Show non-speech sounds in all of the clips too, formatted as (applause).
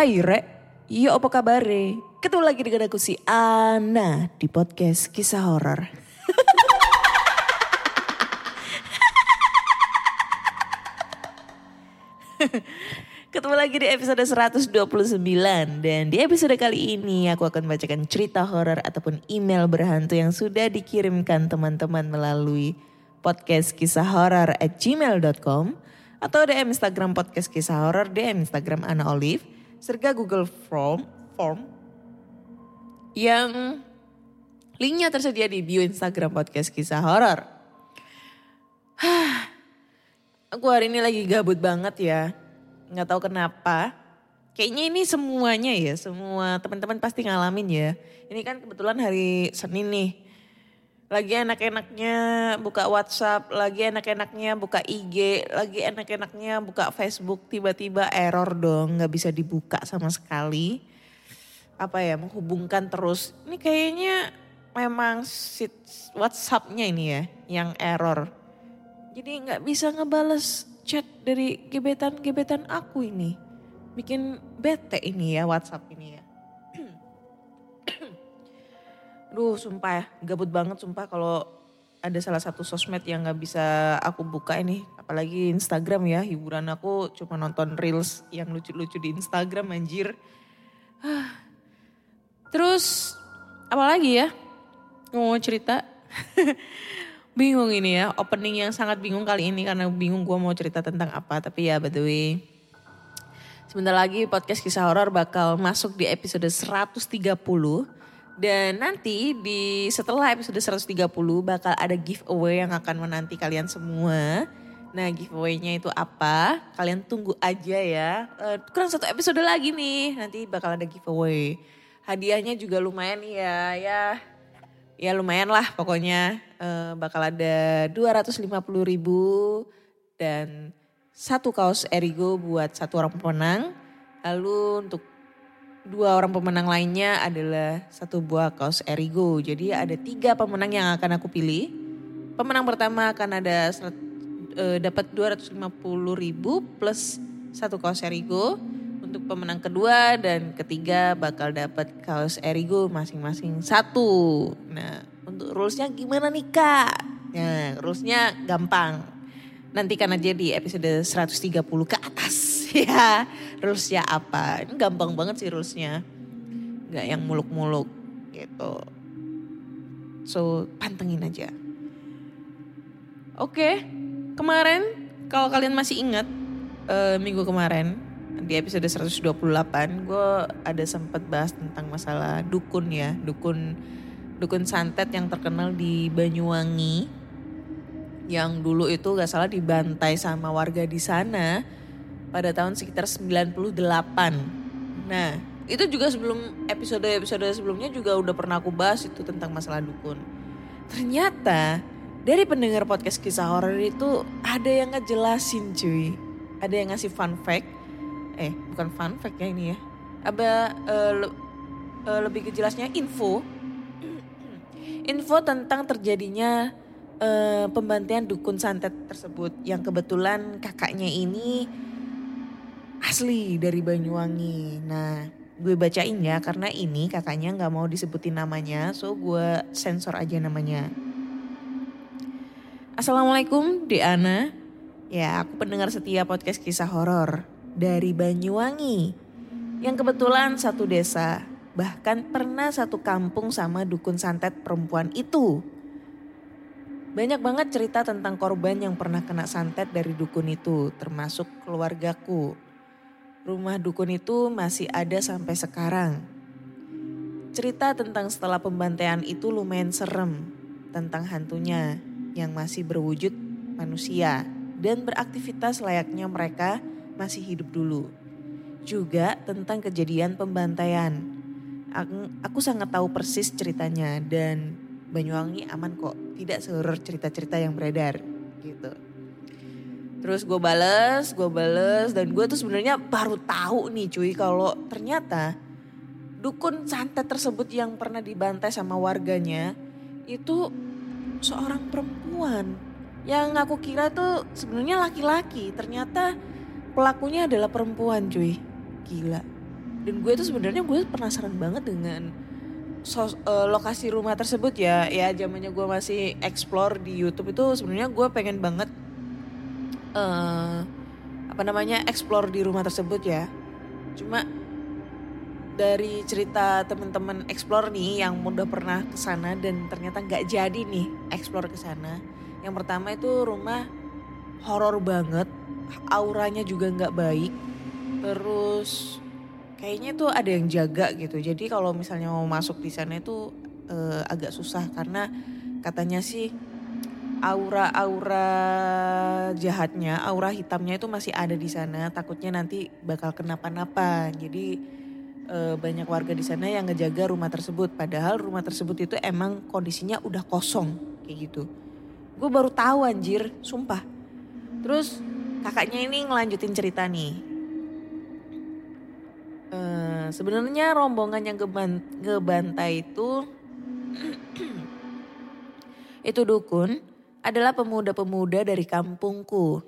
Hai Rek, yo apa kabar Ketemu lagi dengan aku si Ana di podcast kisah horor. (laughs) Ketemu lagi di episode 129 dan di episode kali ini aku akan bacakan cerita horor ataupun email berhantu yang sudah dikirimkan teman-teman melalui podcast kisah horor at gmail.com atau DM Instagram podcast kisah horor, DM Instagram Ana Olive, serta Google Form, form yang linknya tersedia di bio Instagram podcast kisah horor. (sighs) Aku hari ini lagi gabut banget ya. Nggak tahu kenapa. Kayaknya ini semuanya ya, semua teman-teman pasti ngalamin ya. Ini kan kebetulan hari Senin nih. Lagi enak-enaknya buka WhatsApp, lagi enak-enaknya buka IG, lagi enak-enaknya buka Facebook, tiba-tiba error dong, nggak bisa dibuka sama sekali. Apa ya, menghubungkan terus. Ini kayaknya memang WhatsAppnya ini ya yang error. Jadi nggak bisa ngebales chat dari gebetan-gebetan aku ini. Bikin bete ini ya WhatsApp ini ya. Duh sumpah ya, gabut banget sumpah kalau ada salah satu sosmed yang nggak bisa aku buka ini. Apalagi Instagram ya, hiburan aku cuma nonton reels yang lucu-lucu di Instagram anjir. Ah. Terus apa lagi ya? Mau cerita? (laughs) bingung ini ya, opening yang sangat bingung kali ini karena bingung gue mau cerita tentang apa. Tapi ya by the way, sebentar lagi podcast kisah horor bakal masuk di episode 130. Dan nanti di setelah episode 130 bakal ada giveaway yang akan menanti kalian semua. Nah giveaway-nya itu apa? Kalian tunggu aja ya. Eh, kurang satu episode lagi nih, nanti bakal ada giveaway. Hadiahnya juga lumayan ya, ya ya lumayan lah pokoknya Eh, bakal ada 250 ribu dan satu kaos Erigo buat satu orang pemenang. Lalu untuk dua orang pemenang lainnya adalah satu buah kaos Erigo. Jadi ada tiga pemenang yang akan aku pilih. Pemenang pertama akan ada eh, dapat 250 ribu plus satu kaos Erigo. Untuk pemenang kedua dan ketiga bakal dapat kaos Erigo masing-masing satu. Nah untuk rulesnya gimana nih kak? Nah rulesnya gampang. Nantikan aja di episode 130 ke ya. Rulesnya apa? Ini gampang banget sih rulesnya. Gak yang muluk-muluk gitu. So pantengin aja. Oke, kemarin kalau kalian masih ingat eh, minggu kemarin di episode 128 gue ada sempat bahas tentang masalah dukun ya, dukun dukun santet yang terkenal di Banyuwangi yang dulu itu gak salah dibantai sama warga di sana pada tahun sekitar 98. Nah, itu juga sebelum episode-episode sebelumnya juga udah pernah aku bahas itu tentang masalah dukun. Ternyata dari pendengar podcast kisah horor itu ada yang ngejelasin cuy. Ada yang ngasih fun fact. Eh, bukan fun fact ya ini ya. Apa eh, le- eh, lebih kejelasnya info info tentang terjadinya eh, pembantaian dukun santet tersebut yang kebetulan kakaknya ini asli dari Banyuwangi. Nah, gue bacain ya karena ini kakaknya nggak mau disebutin namanya, so gue sensor aja namanya. Assalamualaikum, Deana. Ya, aku pendengar setia podcast kisah horor dari Banyuwangi. Yang kebetulan satu desa bahkan pernah satu kampung sama dukun santet perempuan itu. Banyak banget cerita tentang korban yang pernah kena santet dari dukun itu, termasuk keluargaku. Rumah dukun itu masih ada sampai sekarang. Cerita tentang setelah pembantaian itu lumayan serem, tentang hantunya yang masih berwujud manusia dan beraktivitas layaknya mereka masih hidup dulu. Juga tentang kejadian pembantaian. Aku, aku sangat tahu persis ceritanya dan Banyuwangi aman kok, tidak seluruh cerita-cerita yang beredar gitu. Terus gue bales, gue bales dan gue tuh sebenarnya baru tahu nih cuy kalau ternyata dukun santet tersebut yang pernah dibantai sama warganya itu seorang perempuan. Yang aku kira tuh sebenarnya laki-laki ternyata pelakunya adalah perempuan cuy. Gila. Dan gue tuh sebenarnya gue penasaran banget dengan sos, uh, lokasi rumah tersebut ya. Ya zamannya gue masih explore di YouTube itu sebenarnya gue pengen banget uh, apa namanya explore di rumah tersebut ya. Cuma dari cerita teman-teman explore nih yang udah pernah ke sana dan ternyata nggak jadi nih explore ke sana. Yang pertama itu rumah horor banget auranya juga nggak baik. Terus kayaknya tuh ada yang jaga gitu. Jadi kalau misalnya mau masuk di sana itu uh, agak susah karena katanya sih aura-aura jahatnya, aura hitamnya itu masih ada di sana. Takutnya nanti bakal kenapa-napa. Jadi uh, banyak warga di sana yang ngejaga rumah tersebut. Padahal rumah tersebut itu emang kondisinya udah kosong kayak gitu. Gue baru tahu anjir, sumpah. Terus kakaknya ini ngelanjutin cerita nih Uh, sebenarnya rombongan yang geban, ngebantai itu (clears throat) itu dukun adalah pemuda-pemuda dari kampungku.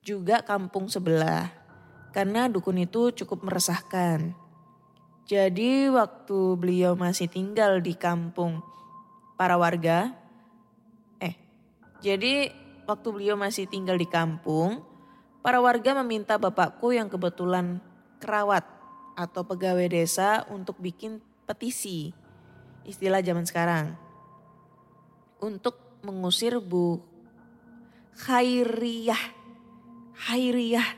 Juga kampung sebelah. Karena dukun itu cukup meresahkan. Jadi waktu beliau masih tinggal di kampung para warga eh jadi waktu beliau masih tinggal di kampung para warga meminta bapakku yang kebetulan kerawat atau pegawai desa untuk bikin petisi, istilah zaman sekarang, untuk mengusir Bu Khairiyah. Khairiyah,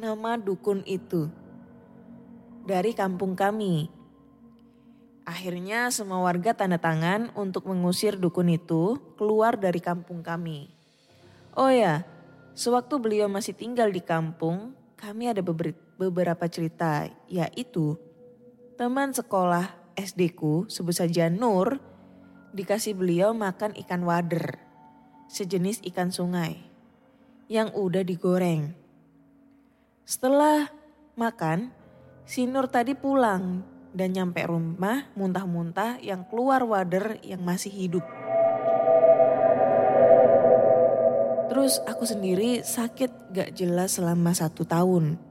nama dukun itu, dari kampung kami. Akhirnya semua warga tanda tangan untuk mengusir dukun itu keluar dari kampung kami. Oh ya, sewaktu beliau masih tinggal di kampung, kami ada beberapa cerita yaitu teman sekolah SD ku sebut saja Nur dikasih beliau makan ikan wader sejenis ikan sungai yang udah digoreng. Setelah makan, si Nur tadi pulang dan nyampe rumah muntah-muntah yang keluar wader yang masih hidup. Terus aku sendiri sakit gak jelas selama satu tahun.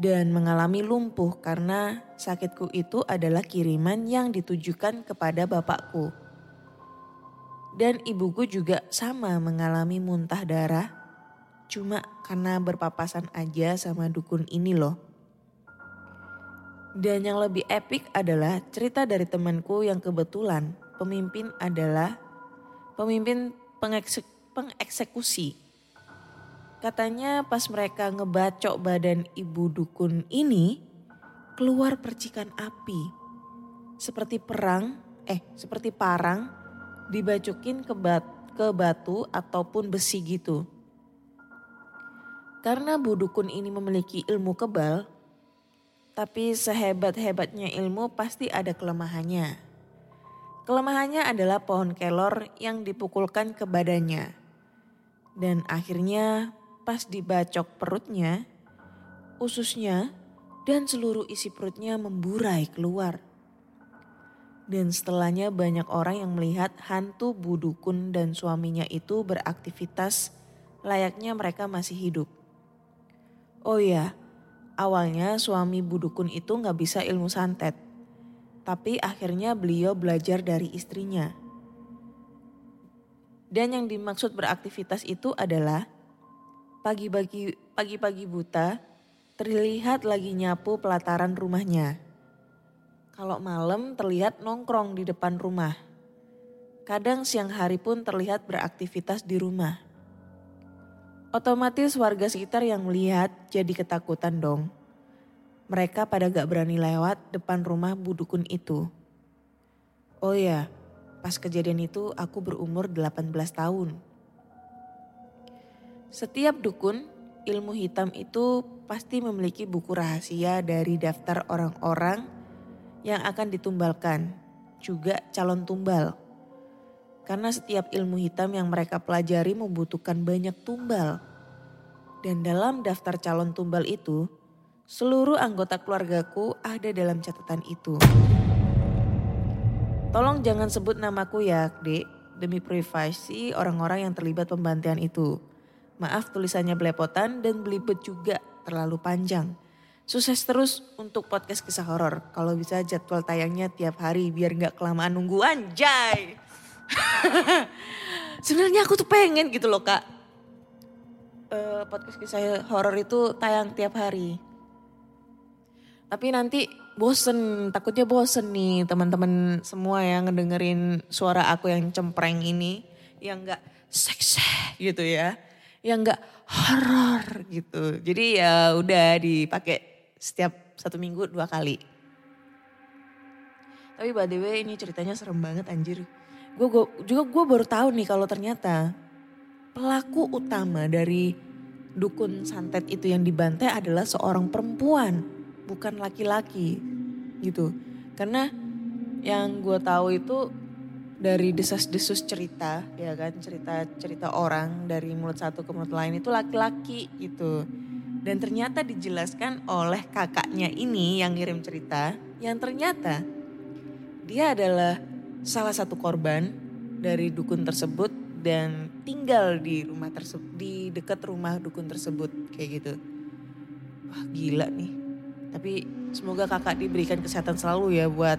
Dan mengalami lumpuh karena sakitku itu adalah kiriman yang ditujukan kepada bapakku. Dan ibuku juga sama mengalami muntah darah. Cuma karena berpapasan aja sama dukun ini loh. Dan yang lebih epik adalah cerita dari temanku yang kebetulan pemimpin adalah pemimpin pengeksekusi pengeksekusi. Katanya pas mereka ngebacok badan ibu dukun ini, keluar percikan api. Seperti perang, eh seperti parang, dibacokin ke, bat, ke batu ataupun besi gitu. Karena bu dukun ini memiliki ilmu kebal, tapi sehebat-hebatnya ilmu pasti ada kelemahannya. Kelemahannya adalah pohon kelor yang dipukulkan ke badannya. Dan akhirnya pas dibacok perutnya, ususnya dan seluruh isi perutnya memburai keluar. Dan setelahnya banyak orang yang melihat hantu Budukun dan suaminya itu beraktivitas layaknya mereka masih hidup. Oh iya, awalnya suami Budukun itu gak bisa ilmu santet. Tapi akhirnya beliau belajar dari istrinya. Dan yang dimaksud beraktivitas itu adalah pagi-pagi pagi-pagi buta terlihat lagi nyapu pelataran rumahnya. Kalau malam terlihat nongkrong di depan rumah. Kadang siang hari pun terlihat beraktivitas di rumah. Otomatis warga sekitar yang melihat jadi ketakutan dong. Mereka pada gak berani lewat depan rumah Bu Dukun itu. Oh ya, pas kejadian itu aku berumur 18 tahun. Setiap dukun, ilmu hitam itu pasti memiliki buku rahasia dari daftar orang-orang yang akan ditumbalkan, juga calon tumbal. Karena setiap ilmu hitam yang mereka pelajari membutuhkan banyak tumbal. Dan dalam daftar calon tumbal itu, seluruh anggota keluargaku ada dalam catatan itu. Tolong jangan sebut namaku ya, Dek, demi privasi orang-orang yang terlibat pembantian itu. Maaf tulisannya belepotan dan belibet juga terlalu panjang. Sukses terus untuk podcast kisah horor. Kalau bisa jadwal tayangnya tiap hari biar nggak kelamaan nunggu anjay. (laughs) Sebenarnya aku tuh pengen gitu loh kak. Eh, podcast kisah horor itu tayang tiap hari. Tapi nanti bosen, takutnya bosen nih teman-teman semua yang ngedengerin suara aku yang cempreng ini. Yang nggak seksi gitu ya yang enggak horor gitu. Jadi ya udah dipakai setiap satu minggu dua kali. Tapi by the way ini ceritanya serem banget anjir. Gue juga gue baru tahu nih kalau ternyata pelaku utama dari dukun santet itu yang dibantai adalah seorang perempuan, bukan laki-laki gitu. Karena yang gue tahu itu dari desas-desus cerita ya kan? Cerita-cerita orang dari mulut satu ke mulut lain itu laki-laki gitu. Dan ternyata dijelaskan oleh kakaknya ini yang ngirim cerita yang ternyata dia adalah salah satu korban dari dukun tersebut dan tinggal di rumah tersebut di dekat rumah dukun tersebut kayak gitu. Wah gila nih. Tapi semoga kakak diberikan kesehatan selalu ya buat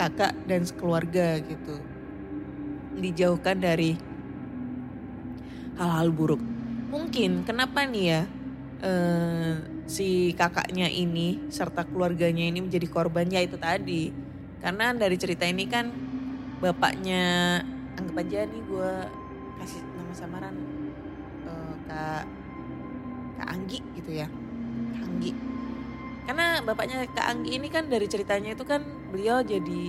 kakak dan sekeluarga gitu dijauhkan dari hal-hal buruk. Mungkin kenapa nih ya uh, si kakaknya ini serta keluarganya ini menjadi korbannya itu tadi. Karena dari cerita ini kan bapaknya anggap aja nih gue kasih nama samaran uh, kak kak Anggi gitu ya, kak Anggi. Karena bapaknya kak Anggi ini kan dari ceritanya itu kan beliau jadi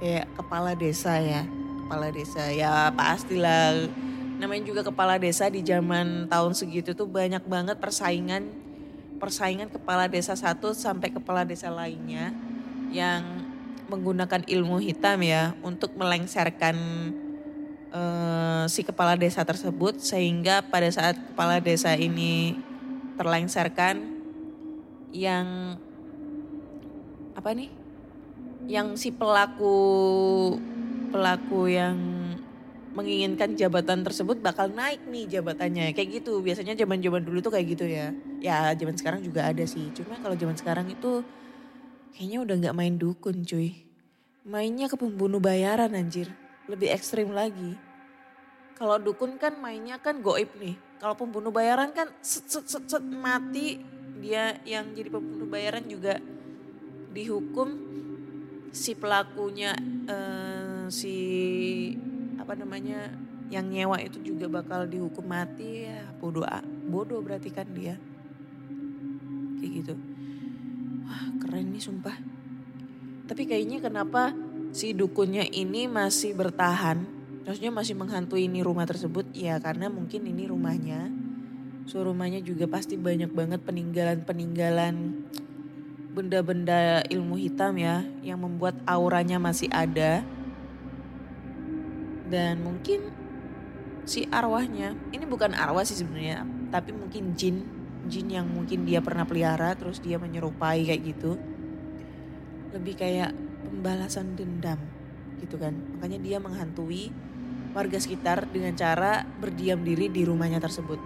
kayak kepala desa ya kepala desa. Ya pastilah. Namanya juga kepala desa di zaman tahun segitu tuh banyak banget persaingan persaingan kepala desa satu sampai kepala desa lainnya yang menggunakan ilmu hitam ya untuk melengsarkan uh, si kepala desa tersebut sehingga pada saat kepala desa ini terlengsarkan yang apa nih? Yang si pelaku pelaku yang menginginkan jabatan tersebut bakal naik nih jabatannya. Kayak gitu. Biasanya zaman zaman dulu tuh kayak gitu ya. Ya zaman sekarang juga ada sih. Cuma kalau zaman sekarang itu kayaknya udah nggak main dukun cuy. Mainnya ke pembunuh bayaran anjir. Lebih ekstrim lagi. Kalau dukun kan mainnya kan goib nih. Kalau pembunuh bayaran kan set set set, set mati. Dia yang jadi pembunuh bayaran juga dihukum si pelakunya eh, si apa namanya yang nyewa itu juga bakal dihukum mati ya. Bodoh bodoh berarti kan dia. Kayak gitu. Wah keren nih sumpah. Tapi kayaknya kenapa si dukunnya ini masih bertahan? Maksudnya masih menghantui ini rumah tersebut? Ya karena mungkin ini rumahnya. So rumahnya juga pasti banyak banget peninggalan-peninggalan benda-benda ilmu hitam ya yang membuat auranya masih ada dan mungkin si arwahnya ini bukan arwah sih sebenarnya tapi mungkin jin jin yang mungkin dia pernah pelihara terus dia menyerupai kayak gitu. Lebih kayak pembalasan dendam gitu kan. Makanya dia menghantui warga sekitar dengan cara berdiam diri di rumahnya tersebut.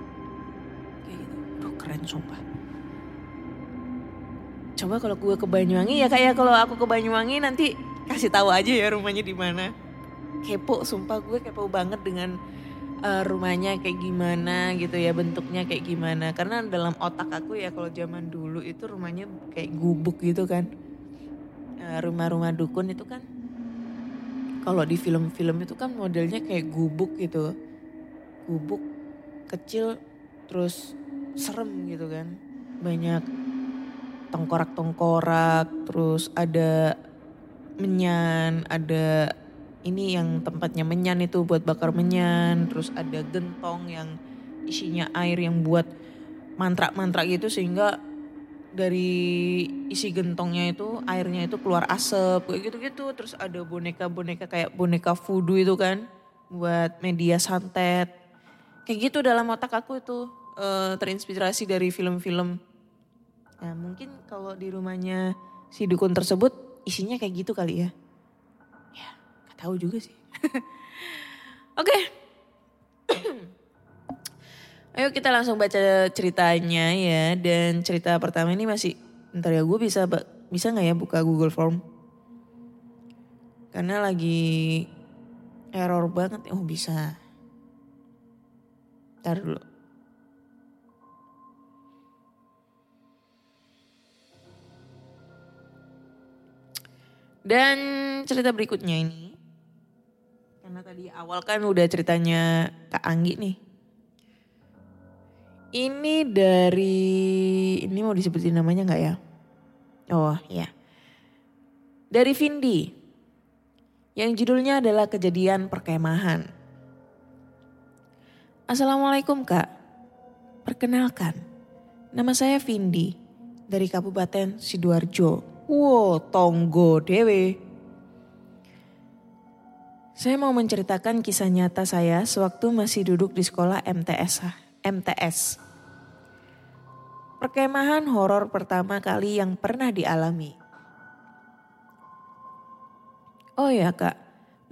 Kayak gitu. Duh, keren sumpah. Coba kalau gue ke Banyuwangi ya kayak kalau aku ke Banyuwangi nanti kasih tahu aja ya rumahnya di mana kepo sumpah gue kepo banget dengan uh, rumahnya kayak gimana gitu ya bentuknya kayak gimana karena dalam otak aku ya kalau zaman dulu itu rumahnya kayak gubuk gitu kan eh, rumah-rumah dukun itu kan kalau di film-film itu kan modelnya kayak gubuk gitu. Gubuk kecil terus serem gitu kan. Banyak tengkorak-tengkorak, terus ada menyan, ada ini yang tempatnya menyan itu buat bakar menyan, terus ada gentong yang isinya air yang buat mantra-mantra gitu sehingga dari isi gentongnya itu airnya itu keluar asap kayak gitu-gitu. Terus ada boneka-boneka kayak boneka voodoo itu kan buat media santet. Kayak gitu dalam otak aku itu eh, terinspirasi dari film-film. Nah mungkin kalau di rumahnya si dukun tersebut isinya kayak gitu kali ya tahu juga sih (laughs) oke (coughs) Ayo kita langsung baca ceritanya ya. Dan cerita pertama ini masih, ntar ya gue bisa bisa nggak ya buka Google Form? Karena lagi error banget. Oh bisa. Ntar dulu. Dan cerita berikutnya ini. Karena tadi awal kan udah ceritanya Kak Anggi nih. Ini dari, ini mau disebutin namanya nggak ya? Oh ya. Dari Vindi. Yang judulnya adalah kejadian perkemahan. Assalamualaikum kak. Perkenalkan, nama saya Vindi dari Kabupaten Sidoarjo. Wow, tonggo dewe. Saya mau menceritakan kisah nyata saya sewaktu masih duduk di sekolah MTS. MTS. Perkemahan horor pertama kali yang pernah dialami. Oh ya kak,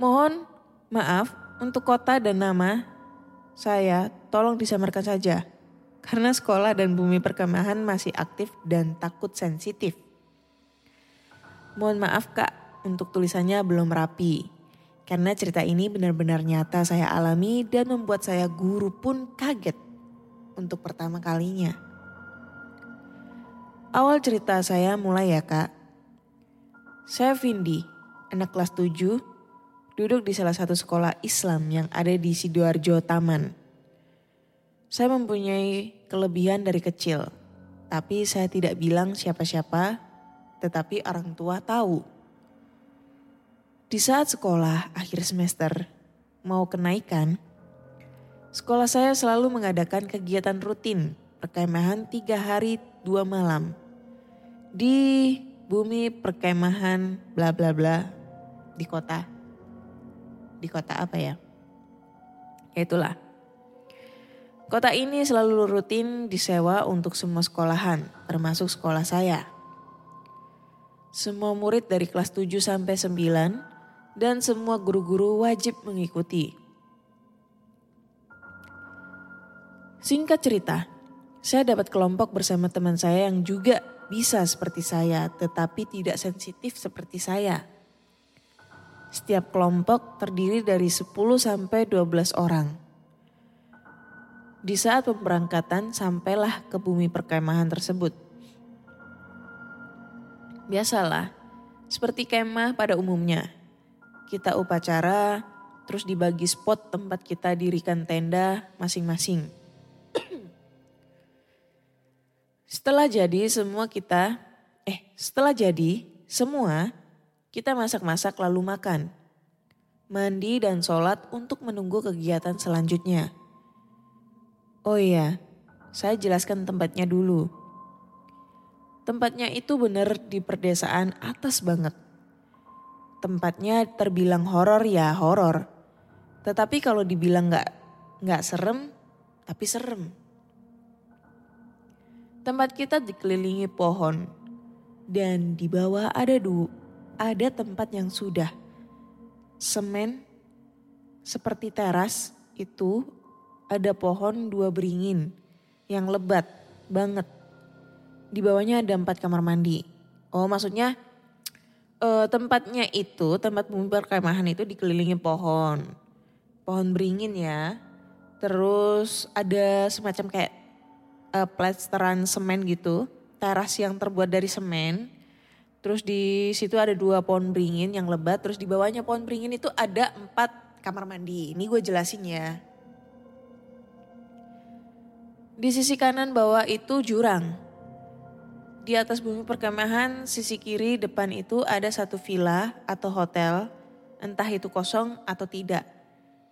mohon maaf untuk kota dan nama saya tolong disamarkan saja. Karena sekolah dan bumi perkemahan masih aktif dan takut sensitif. Mohon maaf kak untuk tulisannya belum rapi. Karena cerita ini benar-benar nyata saya alami dan membuat saya guru pun kaget untuk pertama kalinya. Awal cerita saya mulai ya kak. Saya Vindi, anak kelas 7, duduk di salah satu sekolah Islam yang ada di Sidoarjo Taman. Saya mempunyai kelebihan dari kecil, tapi saya tidak bilang siapa-siapa, tetapi orang tua tahu. Di saat sekolah akhir semester mau kenaikan, sekolah saya selalu mengadakan kegiatan rutin perkemahan tiga hari dua malam di bumi perkemahan bla bla bla di kota. Di kota apa ya? Ya itulah. Kota ini selalu rutin disewa untuk semua sekolahan, termasuk sekolah saya. Semua murid dari kelas 7 sampai 9 dan semua guru-guru wajib mengikuti. Singkat cerita, saya dapat kelompok bersama teman saya yang juga bisa seperti saya, tetapi tidak sensitif seperti saya. Setiap kelompok terdiri dari 10 sampai 12 orang. Di saat pemberangkatan sampailah ke bumi perkemahan tersebut. Biasalah, seperti kemah pada umumnya. Kita upacara, terus dibagi spot tempat kita dirikan tenda masing-masing. Setelah jadi semua kita, eh setelah jadi semua kita masak-masak lalu makan. Mandi dan sholat untuk menunggu kegiatan selanjutnya. Oh iya, saya jelaskan tempatnya dulu. Tempatnya itu benar di perdesaan atas banget. Tempatnya terbilang horor ya horor. Tetapi kalau dibilang nggak nggak serem, tapi serem. Tempat kita dikelilingi pohon dan di bawah ada du, ada tempat yang sudah semen seperti teras itu ada pohon dua beringin yang lebat banget. Di bawahnya ada empat kamar mandi. Oh maksudnya eh, tempatnya itu tempat bumi perkemahan itu dikelilingi pohon, pohon beringin ya. Terus ada semacam kayak uh, plesteran semen gitu, teras yang terbuat dari semen. Terus di situ ada dua pohon beringin yang lebat. Terus di bawahnya pohon beringin itu ada empat kamar mandi. Ini gue jelasin ya. Di sisi kanan bawah itu jurang. Di atas bumi perkemahan sisi kiri depan itu ada satu villa atau hotel. Entah itu kosong atau tidak.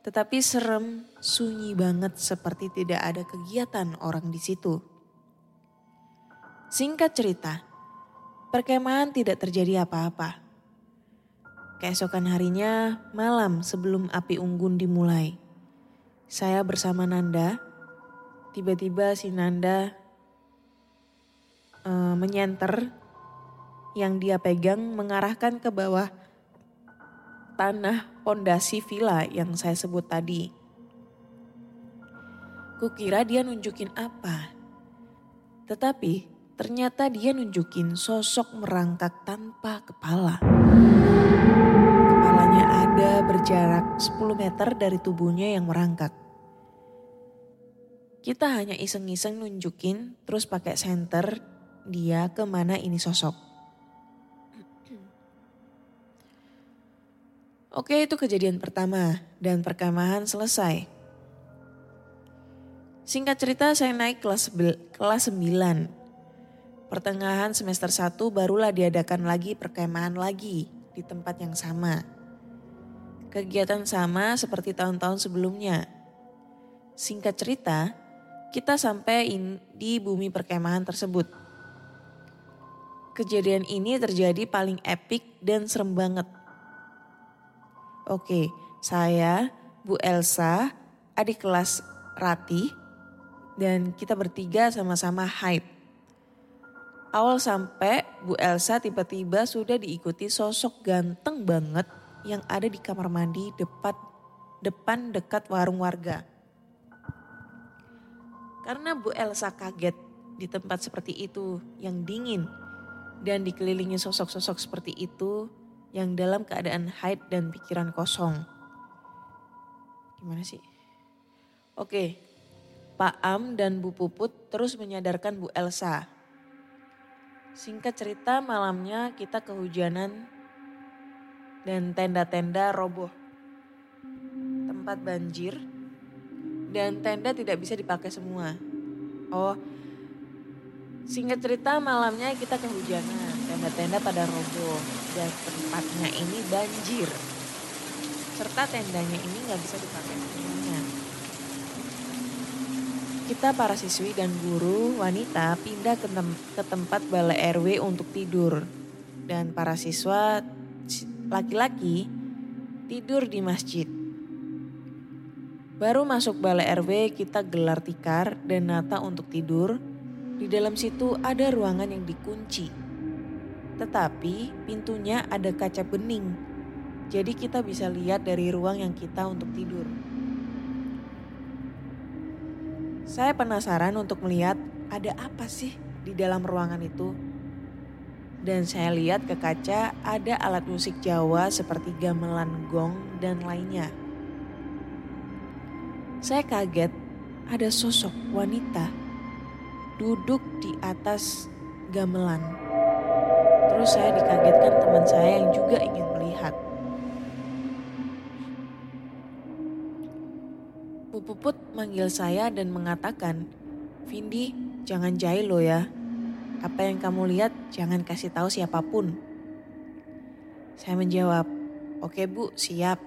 Tetapi serem, sunyi banget seperti tidak ada kegiatan orang di situ. Singkat cerita, perkemahan tidak terjadi apa-apa. Keesokan harinya, malam sebelum api unggun dimulai, saya bersama Nanda, tiba-tiba si Nanda uh, menyenter yang dia pegang mengarahkan ke bawah tanah pondasi villa yang saya sebut tadi. Kukira dia nunjukin apa. Tetapi Ternyata dia nunjukin sosok merangkak tanpa kepala. Kepalanya ada berjarak 10 meter dari tubuhnya yang merangkak. Kita hanya iseng-iseng nunjukin terus pakai senter dia ke mana ini sosok. Oke itu kejadian pertama dan perkemahan selesai. Singkat cerita saya naik kelas, kelas 9 Pertengahan semester 1 barulah diadakan lagi perkemahan lagi di tempat yang sama. Kegiatan sama seperti tahun-tahun sebelumnya. Singkat cerita, kita sampai di bumi perkemahan tersebut. Kejadian ini terjadi paling epik dan serem banget. Oke, saya, Bu Elsa, adik kelas Rati, dan kita bertiga sama-sama haid Awal sampai Bu Elsa tiba-tiba sudah diikuti sosok ganteng banget yang ada di kamar mandi depan depan dekat warung warga. Karena Bu Elsa kaget di tempat seperti itu yang dingin dan dikelilingi sosok-sosok seperti itu yang dalam keadaan haid dan pikiran kosong. Gimana sih? Oke, Pak Am dan Bu Puput terus menyadarkan Bu Elsa Singkat cerita malamnya kita kehujanan dan tenda-tenda roboh. Tempat banjir dan tenda tidak bisa dipakai semua. Oh, singkat cerita malamnya kita kehujanan, tenda-tenda pada roboh dan tempatnya ini banjir. Serta tendanya ini nggak bisa dipakai semuanya. Kita para siswi dan guru wanita pindah ke, tem ke tempat balai RW untuk tidur. Dan para siswa laki-laki tidur di masjid. Baru masuk balai RW kita gelar tikar dan nata untuk tidur. Di dalam situ ada ruangan yang dikunci. Tetapi pintunya ada kaca bening. Jadi kita bisa lihat dari ruang yang kita untuk tidur. Saya penasaran untuk melihat ada apa sih di dalam ruangan itu. Dan saya lihat ke kaca ada alat musik Jawa seperti gamelan gong dan lainnya. Saya kaget ada sosok wanita duduk di atas gamelan. Terus saya dikagetkan teman saya yang juga ingin melihat. Puput manggil saya dan mengatakan, Vindi jangan jahil lo ya. Apa yang kamu lihat jangan kasih tahu siapa pun. Saya menjawab, oke bu siap.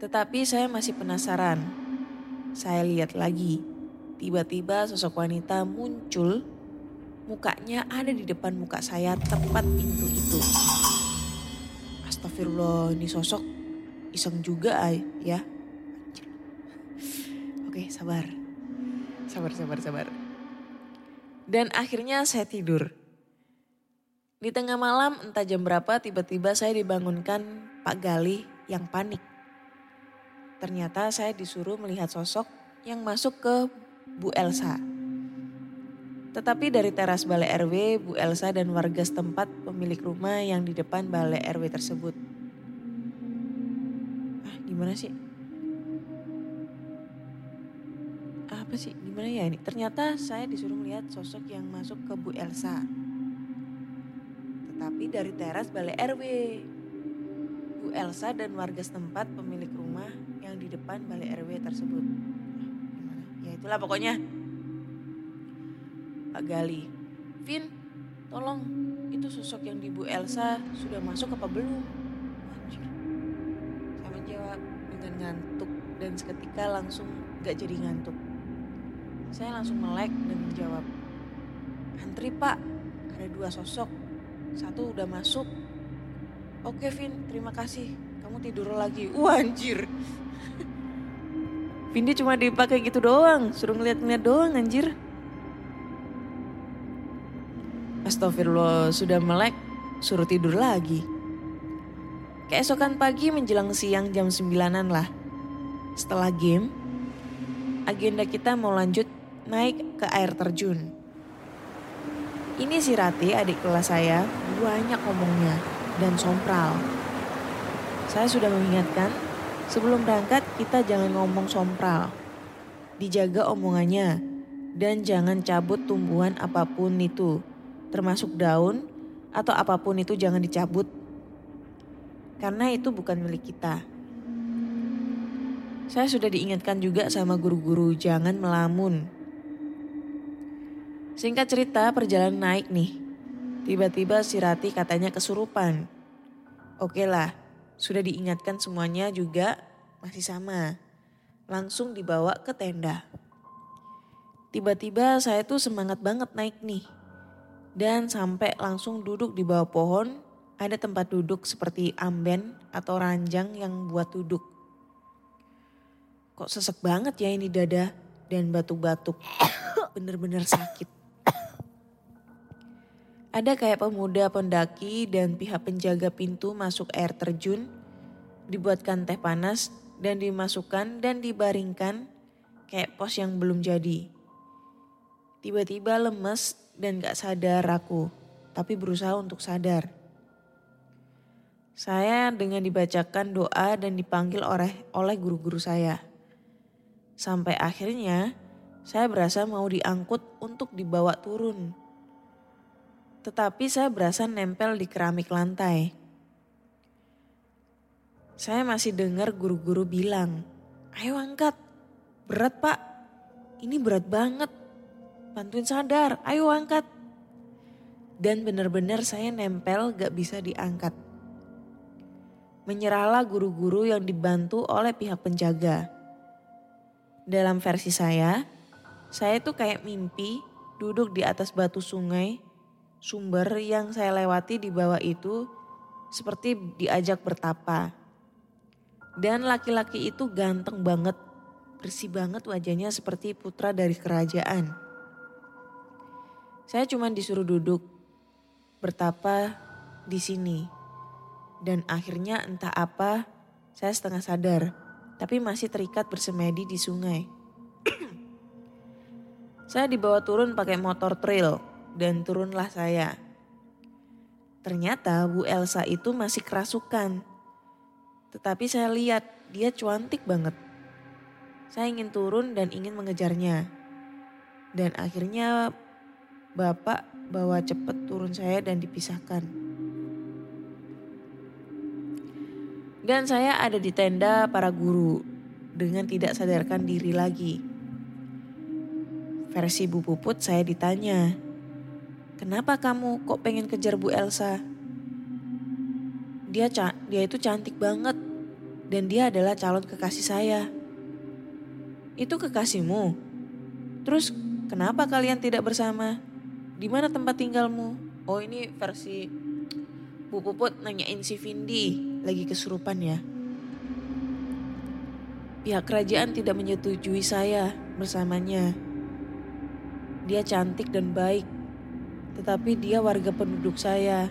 Tetapi saya masih penasaran. Saya lihat lagi, tiba-tiba sosok wanita muncul mukanya ada di depan muka saya tepat pintu itu. Astagfirullah ini sosok iseng juga ya. Oke sabar. Sabar, sabar, sabar. Dan akhirnya saya tidur. Di tengah malam entah jam berapa tiba-tiba saya dibangunkan Pak Gali yang panik. Ternyata saya disuruh melihat sosok yang masuk ke Bu Elsa. Tetapi dari teras balai RW, Bu Elsa dan warga setempat pemilik rumah yang di depan balai RW tersebut. Ah gimana sih? apa sih gimana ya ini ternyata saya disuruh melihat sosok yang masuk ke Bu Elsa dari teras balai RW. Bu Elsa dan warga setempat pemilik rumah yang di depan balai RW tersebut. Itulah pokoknya. Pak Gali, Vin, tolong itu sosok yang di Bu Elsa sudah masuk apa belum? Anjir. Saya menjawab dengan ngantuk dan seketika langsung gak jadi ngantuk. Saya langsung melek dan menjawab, antri pak, ada dua sosok, satu udah masuk. Oke Vin, terima kasih, kamu tidur lagi. Wah anjir. (laughs) Vin dia cuma dipakai gitu doang, suruh ngeliat-ngeliat doang anjir. Astagfirullah, sudah melek, suruh tidur lagi. Keesokan pagi menjelang siang jam 9-an lah. Setelah game, agenda kita mau lanjut naik ke air terjun. Ini si Rati, adik kelas saya, banyak ngomongnya dan sompral. Saya sudah mengingatkan, sebelum berangkat kita jangan ngomong sompral. Dijaga omongannya dan jangan cabut tumbuhan apa pun itu, termasuk daun atau apa pun itu jangan dicabut. Karena itu bukan milik kita. Saya sudah diingatkan juga sama guru-guru jangan melamun. Singkat cerita perjalanan naik nih. Tiba-tiba si Rati katanya kesurupan. Oke lah, sudah diingatkan semuanya juga masih sama. Langsung dibawa ke tenda. Tiba-tiba saya tuh semangat banget naik nih. Dan sampai langsung duduk di bawah pohon, ada tempat duduk seperti amben atau ranjang yang buat duduk. Kok sesek banget ya ini dada dan batuk-batuk. (coughs) Bener-bener sakit. Ada kayak pemuda pendaki dan pihak penjaga pintu masuk air terjun, dibuatkan teh panas dan dimasukkan dan dibaringkan kayak pos yang belum jadi. Tiba-tiba lemes dan gak sadar aku, tapi berusaha untuk sadar. Saya dengan dibacakan doa dan dipanggil oleh oleh guru-guru saya. Sampai akhirnya saya berasa mau diangkut untuk dibawa turun tetapi saya berasa nempel di keramik lantai. Saya masih dengar guru-guru bilang, ayo angkat, berat pak, ini berat banget, bantuin sadar, ayo angkat. Dan benar-benar saya nempel gak bisa diangkat. Menyerahlah guru-guru yang dibantu oleh pihak penjaga. Dalam versi saya, saya tuh kayak mimpi duduk di atas batu sungai sumber yang saya lewati di bawah itu seperti diajak bertapa. Dan laki-laki itu ganteng banget, bersih banget wajahnya seperti putra dari kerajaan. Saya cuma disuruh duduk, bertapa di sini. Dan akhirnya entah apa, saya setengah sadar, tapi masih terikat bersemedi di sungai. (clears throat) saya dibawa turun pakai motor trail dan turunlah saya. Ternyata Bu Elsa itu masih kerasukan. Tetapi saya lihat dia cantik banget. Saya ingin turun dan ingin mengejarnya. Dan akhirnya bapak bawa cepet turun saya dan dipisahkan. Dan saya ada di tenda para guru dengan tidak sadarkan diri lagi. Versi Bu Puput saya ditanya, Kenapa kamu kok pengen kejar Bu Elsa? Dia dia itu cantik banget dan dia adalah calon kekasih saya. Itu kekasihmu? Terus kenapa kalian tidak bersama? Di mana tempat tinggalmu? Oh ini versi Bu Puput nanyain si Vindi lagi kesurupan ya. Pihak kerajaan tidak menyetujui saya bersamanya. Dia cantik dan baik tetapi dia warga penduduk saya.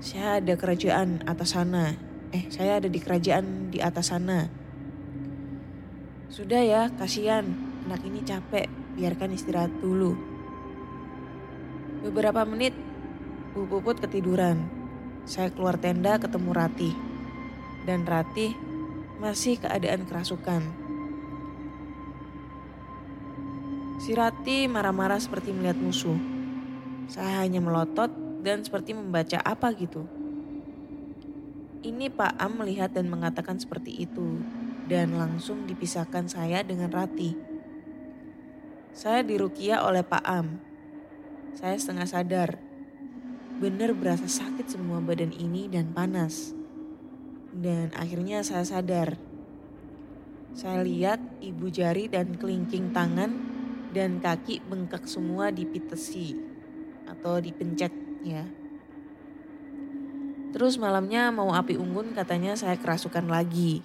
Saya ada kerajaan atas sana. Eh, saya ada di kerajaan di atas sana. Sudah ya, kasihan. Anak ini capek, biarkan istirahat dulu. Beberapa menit, Bu Puput ketiduran. Saya keluar tenda ketemu Rati. Dan Rati masih keadaan kerasukan. Si Rati marah-marah seperti melihat musuh. Saya hanya melotot dan seperti membaca apa gitu. Ini Pak Am melihat dan mengatakan seperti itu dan langsung dipisahkan saya dengan Rati. Saya dirukia oleh Pak Am. Saya setengah sadar. Benar berasa sakit semua badan ini dan panas. Dan akhirnya saya sadar. Saya lihat ibu jari dan kelingking tangan dan kaki bengkak semua dipitesi atau dipencet ya. Terus malamnya mau api unggun katanya saya kerasukan lagi.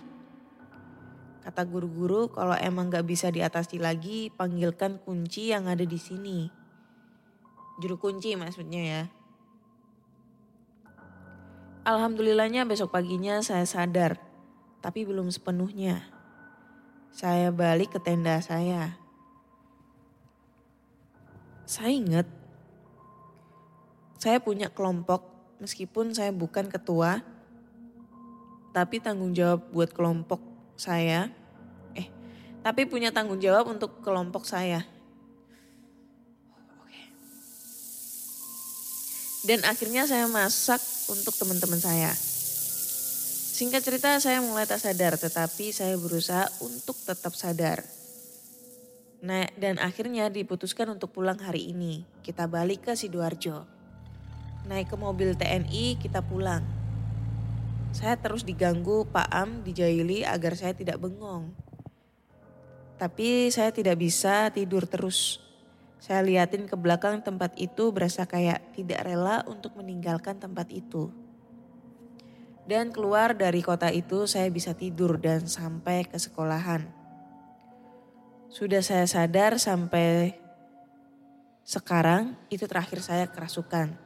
Kata guru-guru kalau emang gak bisa diatasi lagi panggilkan kunci yang ada di sini. Juru kunci maksudnya ya. Alhamdulillahnya besok paginya saya sadar. Tapi belum sepenuhnya. Saya balik ke tenda saya. Saya ingat. Saya punya kelompok meskipun saya bukan ketua. Tapi tanggung jawab buat kelompok saya. Eh, tapi punya tanggung jawab untuk kelompok saya. Dan akhirnya saya masak untuk teman-teman saya. Singkat cerita saya mulai tak sadar tetapi saya berusaha untuk tetap sadar. Nah, dan akhirnya diputuskan untuk pulang hari ini. Kita balik ke Sidoarjo. Naik ke mobil TNI, kita pulang. Saya terus diganggu Pak Am dijaili agar saya tidak bengong. Tapi saya tidak bisa tidur terus. Saya liatin ke belakang tempat itu berasa kayak tidak rela untuk meninggalkan tempat itu. Dan keluar dari kota itu saya bisa tidur dan sampai ke sekolahan. Sudah saya sadar sampai sekarang itu terakhir saya kerasukan.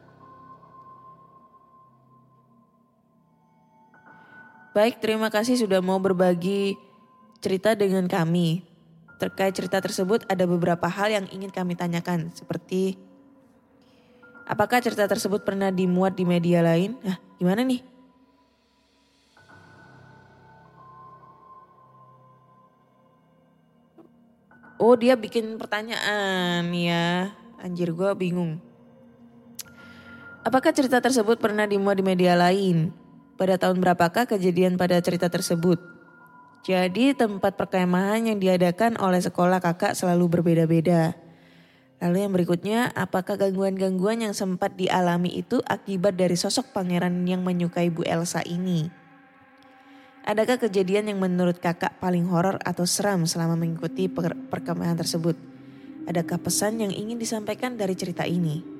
Baik, terima kasih sudah mau berbagi cerita dengan kami. Terkait cerita tersebut ada beberapa hal yang ingin kami tanyakan seperti apakah cerita tersebut pernah dimuat di media lain? Nah, gimana nih? Oh dia bikin pertanyaan ya. Anjir gue bingung. Apakah cerita tersebut pernah dimuat di media lain? Pada tahun berapakah kejadian pada cerita tersebut? Jadi tempat perkemahan yang diadakan oleh sekolah kakak selalu berbeda-beda. Lalu yang berikutnya, apakah gangguan-gangguan yang sempat dialami itu akibat dari sosok pangeran yang menyukai Bu Elsa ini? Adakah kejadian yang menurut kakak paling horor atau seram selama mengikuti per perkemahan tersebut? Adakah pesan yang ingin disampaikan dari cerita ini?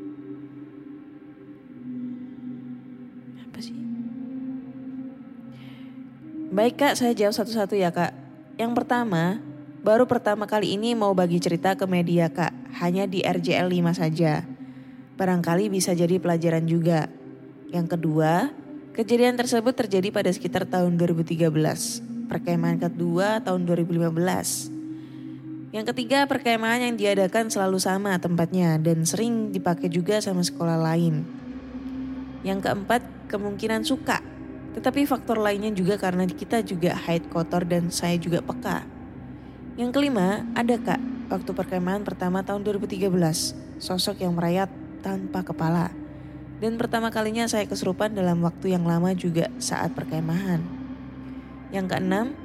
Baik kak, saya jawab satu-satu ya kak. Yang pertama, baru pertama kali ini mau bagi cerita ke media kak. Hanya di RJL 5 saja. Barangkali bisa jadi pelajaran juga. Yang kedua, kejadian tersebut terjadi pada sekitar tahun 2013. Perkemahan kedua tahun 2015. Yang ketiga, perkemahan yang diadakan selalu sama tempatnya dan sering dipakai juga sama sekolah lain. Yang keempat, kemungkinan suka. Tetapi faktor lainnya juga karena kita juga haid kotor dan saya juga peka. Yang kelima, ada kak, waktu perkemahan pertama tahun 2013, sosok yang merayat tanpa kepala. Dan pertama kalinya saya kesurupan dalam waktu yang lama juga saat perkemahan. Yang keenam,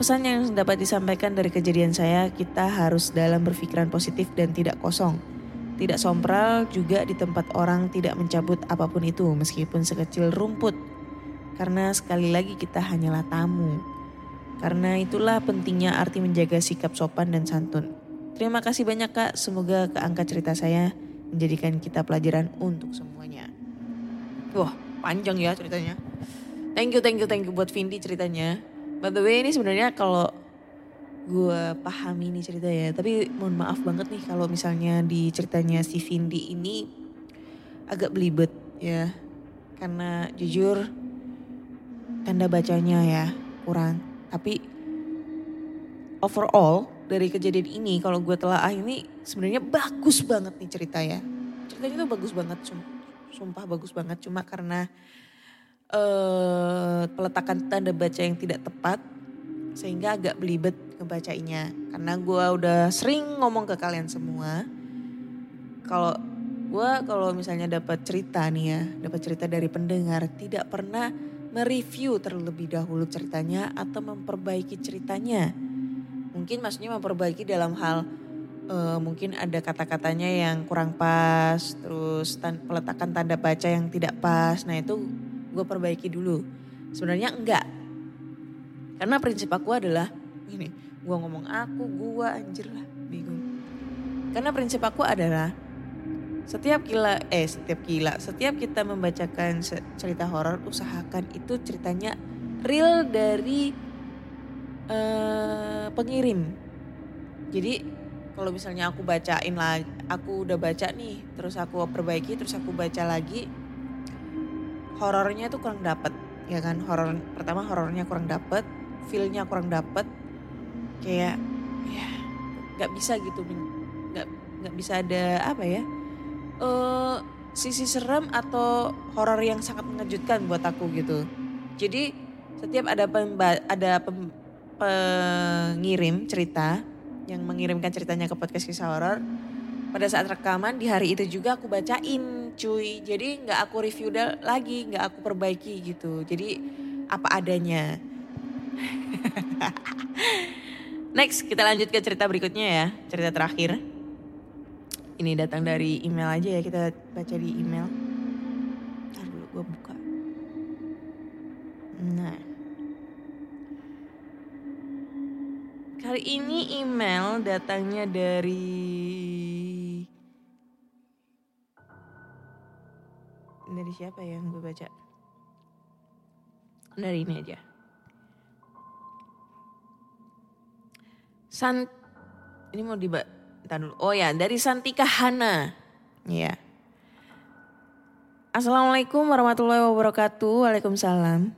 pesan yang dapat disampaikan dari kejadian saya, kita harus dalam berpikiran positif dan tidak kosong. Tidak sompral juga di tempat orang tidak mencabut apa pun itu meskipun sekecil rumput. Karena sekali lagi kita hanyalah tamu. Karena itulah pentingnya arti menjaga sikap sopan dan santun. Terima kasih banyak kak, semoga keangkat cerita saya menjadikan kita pelajaran untuk semuanya. Wah panjang ya ceritanya. Thank you, thank you, thank you buat Vindi ceritanya. By the way ini sebenarnya kalau gue pahami ini cerita ya. Tapi mohon maaf banget nih kalau misalnya di ceritanya si Vindi ini agak belibet ya. Karena jujur tanda bacanya ya kurang. Tapi overall dari kejadian ini kalau gue telah ini sebenarnya bagus banget nih cerita ya. Ceritanya tuh bagus banget sumpah, bagus banget cuma karena eh peletakan tanda baca yang tidak tepat sehingga agak belibet ngebacainya. Karena gue udah sering ngomong ke kalian semua kalau gue kalau misalnya dapat cerita nih ya, dapat cerita dari pendengar, tidak pernah mereview terlebih dahulu ceritanya atau memperbaiki ceritanya. Mungkin maksudnya memperbaiki dalam hal uh, mungkin ada kata-katanya yang kurang pas, terus tan peletakan tanda baca yang tidak pas. Nah itu gue perbaiki dulu. Sebenarnya enggak. Karena prinsip aku adalah ini, gue ngomong aku, gue anjir lah, bingung. Karena prinsip aku adalah setiap gila eh setiap gila setiap kita membacakan cerita horor usahakan itu ceritanya real dari uh, pengirim. Jadi kalau misalnya aku bacain lagi aku udah baca nih terus aku perbaiki terus aku baca lagi horornya tuh kurang dapet ya kan? Horor pertama horornya kurang dapet feelnya kurang dapet kayak ya nggak bisa gitu nggak nggak bisa ada apa ya uh, sisi serem atau horor yang sangat mengejutkan buat aku gitu. Jadi setiap ada pemba ada pem pengirim cerita yang mengirimkan ceritanya ke podcast kisah horor, pada saat rekaman di hari itu juga aku bacain cuy. Jadi nggak aku review lagi, nggak aku perbaiki gitu. Jadi apa adanya. (laughs) Next kita lanjut ke cerita berikutnya ya, cerita terakhir ini datang dari email aja ya kita baca di email. Ntar dulu gue buka. Nah. Kali ini email datangnya dari dari siapa ya yang gue baca? Dari ini aja. San ini mau dibaca Bentar dulu. Oh ya, dari Santika Hana. Ya. Assalamualaikum warahmatullahi wabarakatuh. Waalaikumsalam.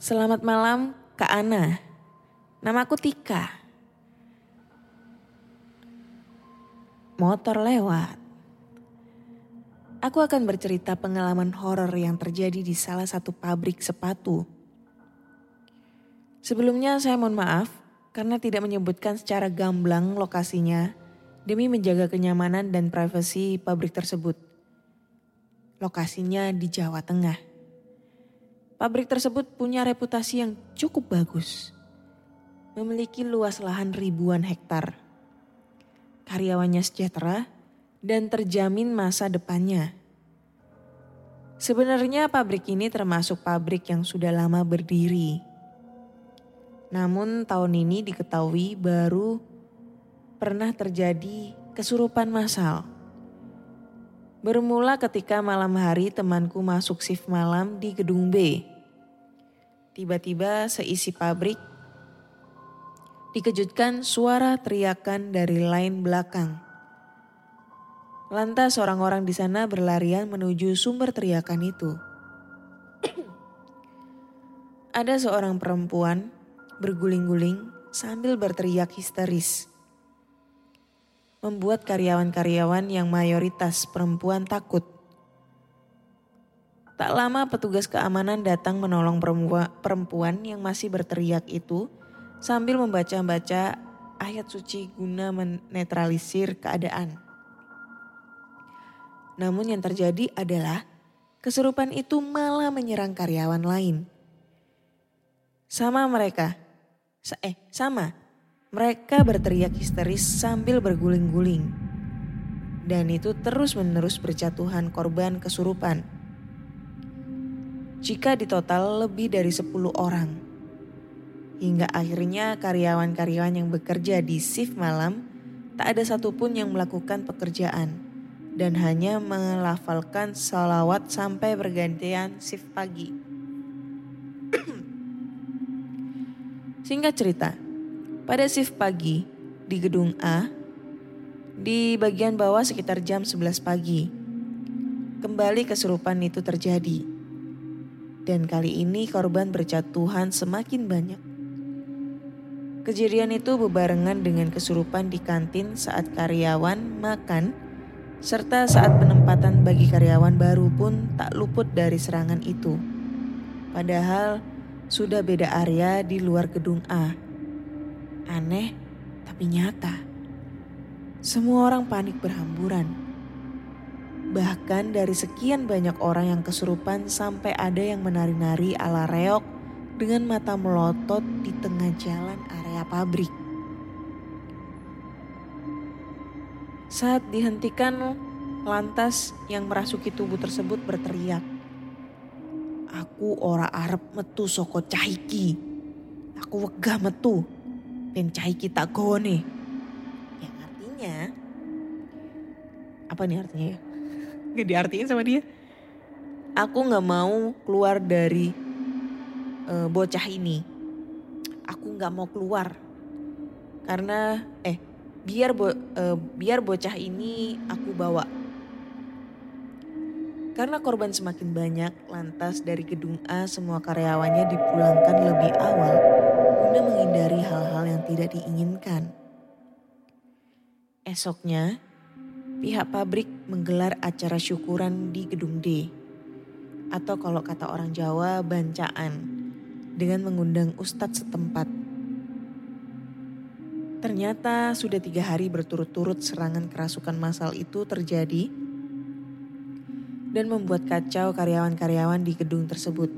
Selamat malam Kak Ana. Namaku Tika. Motor lewat. Aku akan bercerita pengalaman horor yang terjadi di salah satu pabrik sepatu. Sebelumnya saya mohon maaf karena tidak menyebutkan secara gamblang lokasinya demi menjaga kenyamanan dan privasi pabrik tersebut. Lokasinya di Jawa Tengah. Pabrik tersebut punya reputasi yang cukup bagus. Memiliki luas lahan ribuan hektar. Karyawannya sejahtera dan terjamin masa depannya. Sebenarnya pabrik ini termasuk pabrik yang sudah lama berdiri namun tahun ini diketahui baru pernah terjadi kesurupan massal. Bermula ketika malam hari temanku masuk shift malam di gedung B. Tiba-tiba seisi pabrik dikejutkan suara teriakan dari lain belakang. Lantas orang-orang di sana berlarian menuju sumber teriakan itu. (clears throat) Ada seorang perempuan berguling-guling sambil berteriak histeris. Membuat karyawan-karyawan yang mayoritas perempuan takut. Tak lama petugas keamanan datang menolong perempuan yang masih berteriak itu sambil membaca-baca ayat suci guna menetralisir keadaan. Namun yang terjadi adalah kesurupan itu malah menyerang karyawan lain. Sama mereka, eh sama, mereka berteriak histeris sambil berguling-guling. Dan itu terus-menerus berjatuhan korban kesurupan. Jika ditotal lebih dari 10 orang. Hingga akhirnya karyawan-karyawan yang bekerja di shift malam tak ada satupun yang melakukan pekerjaan dan hanya melafalkan salawat sampai bergantian shift pagi. Singkat cerita, pada shift pagi di gedung A, di bagian bawah sekitar jam 11 pagi, kembali kesurupan itu terjadi. Dan kali ini korban berjatuhan semakin banyak. Kejadian itu bebarengan dengan kesurupan di kantin saat karyawan makan, serta saat penempatan bagi karyawan baru pun tak luput dari serangan itu. Padahal sudah beda area di luar gedung A. Aneh, tapi nyata. Semua orang panik berhamburan. Bahkan dari sekian banyak orang yang kesurupan sampai ada yang menari-nari ala reok dengan mata melotot di tengah jalan area pabrik. Saat dihentikan, lantas yang merasuki tubuh tersebut berteriak. Aku ora arep metu soko caiki. Aku wegah metu. Ben caiki tak gone. Yang artinya, apa nih artinya ya? (laughs) Gak diartiin sama dia. Aku gak mau keluar dari uh, bocah ini. Aku gak mau keluar. Karena, eh biar bo, uh, biar bocah ini aku bawa. Karena korban semakin banyak, lantas dari gedung A semua karyawannya dipulangkan lebih awal guna menghindari hal-hal yang tidak diinginkan. Esoknya, pihak pabrik menggelar acara syukuran di gedung D. Atau kalau kata orang Jawa, bancaan. Dengan mengundang ustadz setempat. Ternyata sudah tiga hari berturut-turut serangan kerasukan massal itu terjadi dan membuat kacau karyawan-karyawan di gedung tersebut.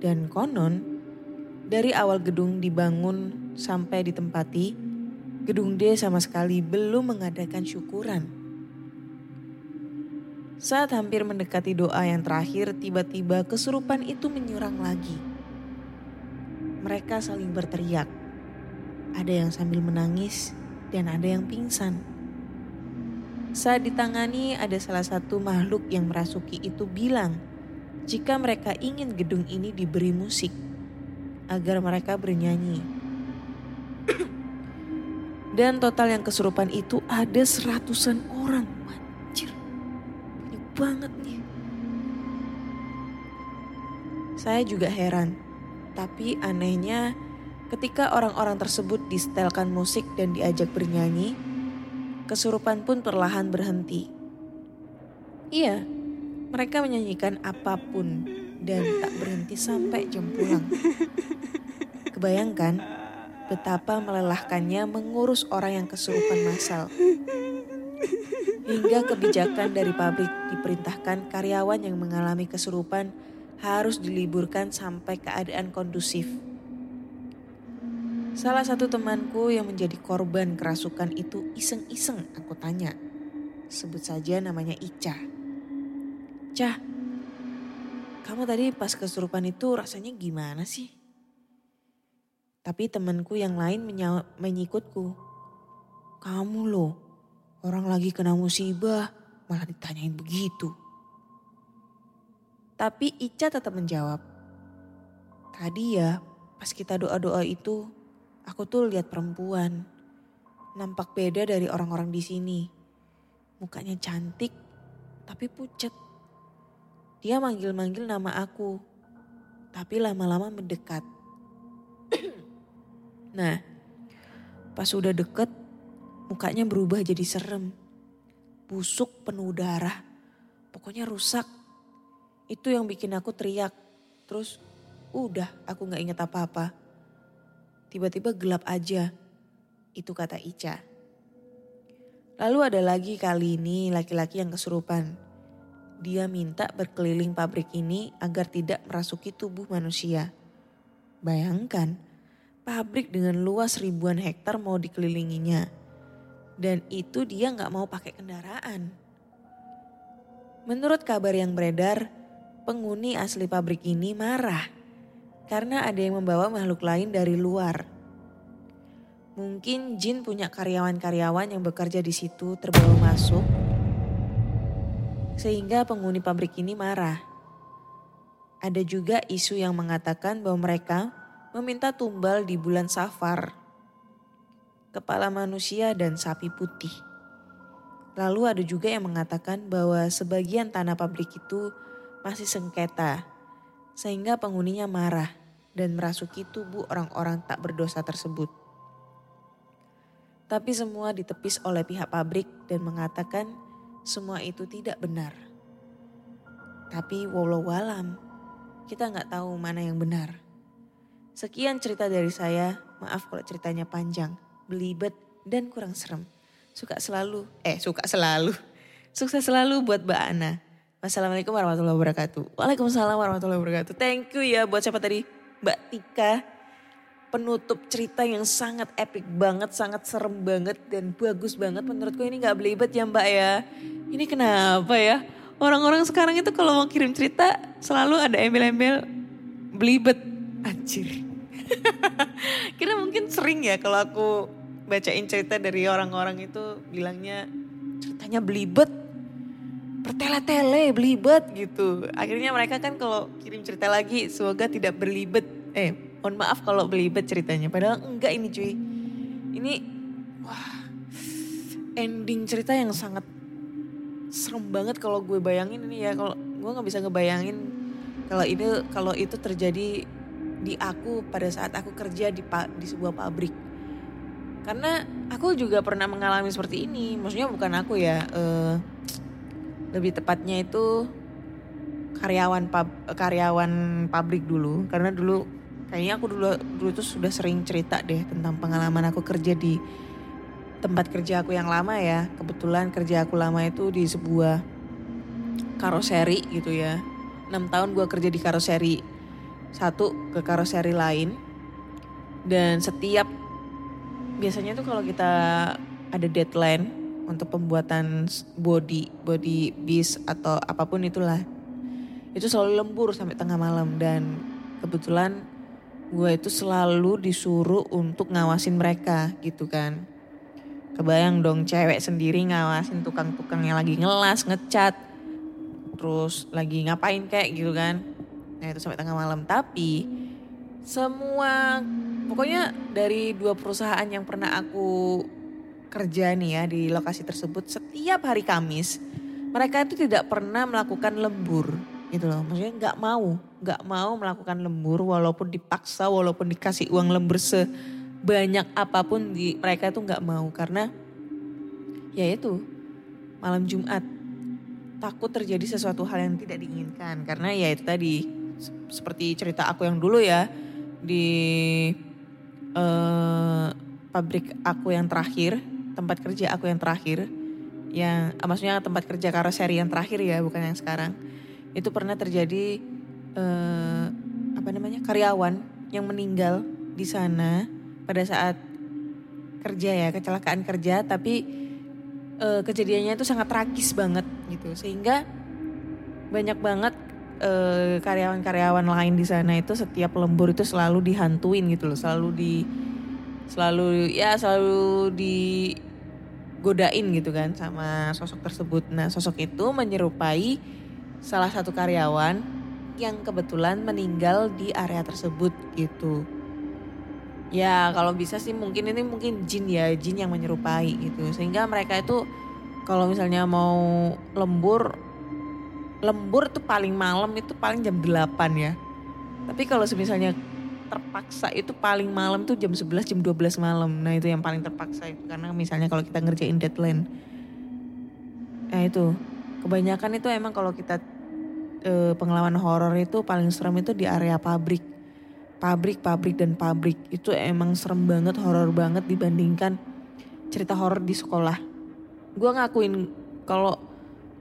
Dan konon, dari awal gedung dibangun sampai ditempati, gedung D sama sekali belum mengadakan syukuran. Saat hampir mendekati doa yang terakhir, tiba-tiba kesurupan itu menyerang lagi. Mereka saling berteriak. Ada yang sambil menangis dan ada yang pingsan. Saat ditangani, ada salah satu makhluk yang merasuki itu bilang, jika mereka ingin gedung ini diberi musik, agar mereka bernyanyi. (coughs) Dan total yang kesurupan itu ada seratusan orang. Anjir, banyak banget nih. Saya juga heran, tapi anehnya ketika orang-orang tersebut distelkan musik dan diajak bernyanyi, kesurupan pun perlahan berhenti. Iya, mereka menyanyikan apa pun dan tak berhenti sampai jam pulang. Kebayangkan betapa melelahkannya mengurus orang yang kesurupan massal. Hingga kebijakan dari pabrik diperintahkan karyawan yang mengalami kesurupan harus diliburkan sampai keadaan kondusif. Salah satu temanku yang menjadi korban kerasukan itu iseng-iseng aku tanya. Sebut saja namanya Ica. Cah, kamu tadi pas kesurupan itu rasanya gimana sih? Tapi temanku yang lain menyikutku. Kamu loh, orang lagi kena musibah malah ditanyain begitu. Tapi Ica tetap menjawab. Tadi ya pas kita doa-doa itu aku tuh lihat perempuan. Nampak beda dari orang-orang di sini. Mukanya cantik tapi pucat. Dia manggil-manggil nama aku. Tapi lama-lama mendekat. (clears throat) Nah, pas udah deket, mukanya berubah jadi serem. Busuk penuh darah. Pokoknya rusak. Itu yang bikin aku teriak. Terus udah aku gak inget apa-apa. Tiba-tiba gelap aja. Itu kata Ica. Lalu ada lagi kali ini laki-laki yang kesurupan. Dia minta berkeliling pabrik ini agar tidak merasuki tubuh manusia. Bayangkan, pabrik dengan luas ribuan hektar mau dikelilinginya. Dan itu dia nggak mau pakai kendaraan. Menurut kabar yang beredar, penghuni asli pabrik ini marah karena ada yang membawa makhluk lain dari luar. Mungkin Jin punya karyawan-karyawan yang bekerja di situ terbawa masuk, sehingga penghuni pabrik ini marah. Ada juga isu yang mengatakan bahwa mereka meminta tumbal di bulan Safar, kepala manusia dan sapi putih. Lalu ada juga yang mengatakan bahwa sebagian tanah pabrik itu masih sengketa, sehingga penghuninya marah dan merasuki tubuh orang-orang tak berdosa tersebut. Tapi semua ditepis oleh pihak pabrik dan mengatakan semua itu tidak benar. Tapi walau walam, kita nggak tahu mana yang benar. Sekian cerita dari saya, maaf kalau ceritanya panjang, belibet, dan kurang serem. Suka selalu, eh suka selalu, Sukses selalu buat Mbak Ana. Wassalamualaikum warahmatullahi wabarakatuh. Waalaikumsalam warahmatullahi wabarakatuh. Thank you ya buat siapa tadi? Mbak Tika. Penutup cerita yang sangat epic banget, sangat serem banget dan bagus banget. Menurutku ini gak belibet ya mbak ya. Ini kenapa ya? Orang-orang sekarang itu kalau mau kirim cerita selalu ada embel-embel belibet. Anjir. (laughs) Kira mungkin sering ya kalau aku bacain cerita dari orang-orang itu bilangnya ceritanya belibet bertele-tele belibet gitu. Akhirnya mereka kan kalau kirim cerita lagi semoga tidak berlibet. Eh mohon maaf kalau belibet ceritanya padahal enggak ini cuy. Ini wah ending cerita yang sangat serem banget kalau gue bayangin ini ya. Kalau gue nggak bisa ngebayangin kalau ini kalau itu terjadi di aku pada saat aku kerja di di sebuah pabrik. Karena aku juga pernah mengalami seperti ini. Maksudnya bukan aku ya uh, lebih tepatnya itu karyawan pub, karyawan pabrik dulu. Karena dulu kayaknya aku dulu dulu itu sudah sering cerita deh tentang pengalaman aku kerja di tempat kerja aku yang lama ya. Kebetulan kerja aku lama itu di sebuah karoseri gitu ya. Enam tahun gue kerja di karoseri satu ke karoseri lain. Dan setiap biasanya tuh kalau kita ada deadline untuk pembuatan body body bis atau apa pun itulah. Itu selalu lembur sampai tengah malam dan kebetulan gue itu selalu disuruh untuk ngawasin mereka gitu kan. Kebayang dong cewek sendiri ngawasin tukang-tukang yang lagi ngelas ngecat terus lagi ngapain kayak gitu kan. Nah itu sampai tengah malam. Tapi semua pokoknya dari dua perusahaan yang pernah aku kerja nih ya di lokasi tersebut setiap hari Kamis mereka itu tidak pernah melakukan lembur gitu loh. Maksudnya nggak mau nggak mau melakukan lembur walaupun dipaksa walaupun dikasih uang lembur sebanyak apa pun di mereka itu nggak mau. Karena ya itu malam Jumat takut terjadi sesuatu hal yang tidak diinginkan. Karena ya itu tadi seperti cerita aku yang dulu ya di uh, pabrik aku yang terakhir tempat kerja aku yang terakhir. Yang ah, maksudnya tempat kerja karoseri yang terakhir ya bukan yang sekarang. Itu pernah terjadi eh, apa namanya karyawan yang meninggal di sana pada saat kerja ya kecelakaan kerja tapi eh, kejadiannya itu sangat tragis banget gitu. Sehingga banyak banget eh, karyawan-karyawan lain di sana itu setiap lembur itu selalu dihantuin gitu loh selalu di selalu ya selalu di godain gitu kan sama sosok tersebut. Nah sosok itu menyerupai salah satu karyawan yang kebetulan meninggal di area tersebut gitu. Ya kalau bisa sih mungkin ini mungkin jin ya, jin yang menyerupai gitu. Sehingga mereka itu kalau misalnya mau lembur, lembur tuh paling malam itu paling jam 8 ya. Tapi kalau misalnya terpaksa itu paling malam tuh jam 11 jam 12 malam. Nah itu yang paling terpaksa itu karena misalnya kalau kita ngerjain deadline. Nah itu kebanyakan itu emang kalau kita e, pengalaman horor itu paling serem itu di area pabrik. Pabrik, pabrik dan pabrik itu emang serem banget, horor banget dibandingkan cerita horor di sekolah. Gue ngakuin kalau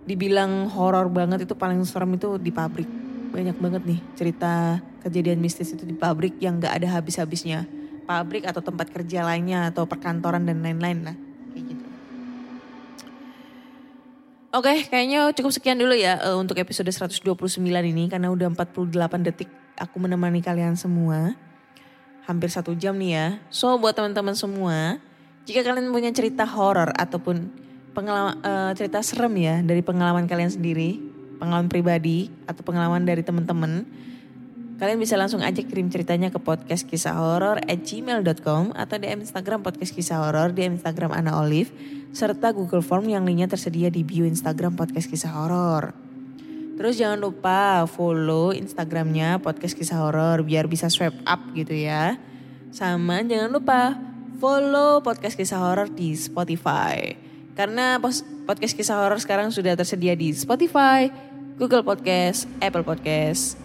dibilang horor banget itu paling serem itu di pabrik banyak banget nih cerita kejadian mistis itu di pabrik yang gak ada habis-habisnya. Pabrik atau tempat kerja lainnya atau perkantoran dan lain-lain lah. Kayak gitu. Oke, kayaknya cukup sekian dulu ya uh, untuk episode 129 ini karena udah 48 detik aku menemani kalian semua. Hampir satu jam nih ya. So buat teman-teman semua, jika kalian punya cerita horor ataupun pengalaman uh, cerita serem ya dari pengalaman kalian sendiri, pengalaman pribadi atau pengalaman dari teman-teman, kalian bisa langsung aja kirim ceritanya ke podcast kisah horor at gmail.com atau DM Instagram podcast kisah horor, DM Instagram Ana Olive, serta Google Form yang linknya tersedia di bio Instagram podcast kisah horor. Terus jangan lupa follow Instagramnya podcast kisah horor biar bisa swipe up gitu ya. Sama jangan lupa follow podcast kisah horor di Spotify. Karena podcast kisah horor sekarang sudah tersedia di Spotify, Google Podcast, Apple Podcast,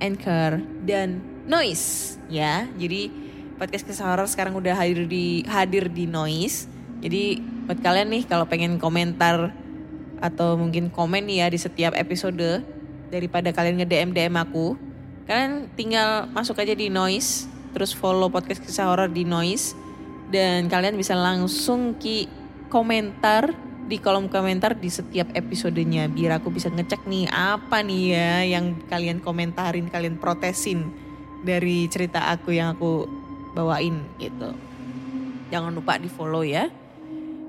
Anchor, dan Noise ya. Jadi podcast kisah horor sekarang udah hadir di hadir di Noise. Jadi buat kalian nih kalau pengen komentar atau mungkin komen ya di setiap episode daripada kalian nge-DM DM aku. Kalian tinggal masuk aja di Noise, terus follow podcast kisah horor di Noise dan kalian bisa langsung ki komentar di kolom komentar di setiap episodenya biar aku bisa ngecek nih apa nih ya yang kalian komentarin, kalian protesin dari cerita aku yang aku bawain gitu. Jangan lupa di follow ya.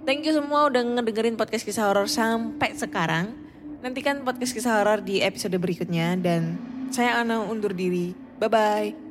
Thank you semua udah ngedengerin podcast kisah horor sampai sekarang. Nantikan podcast kisah horor di episode berikutnya dan saya Ana undur diri. Bye bye.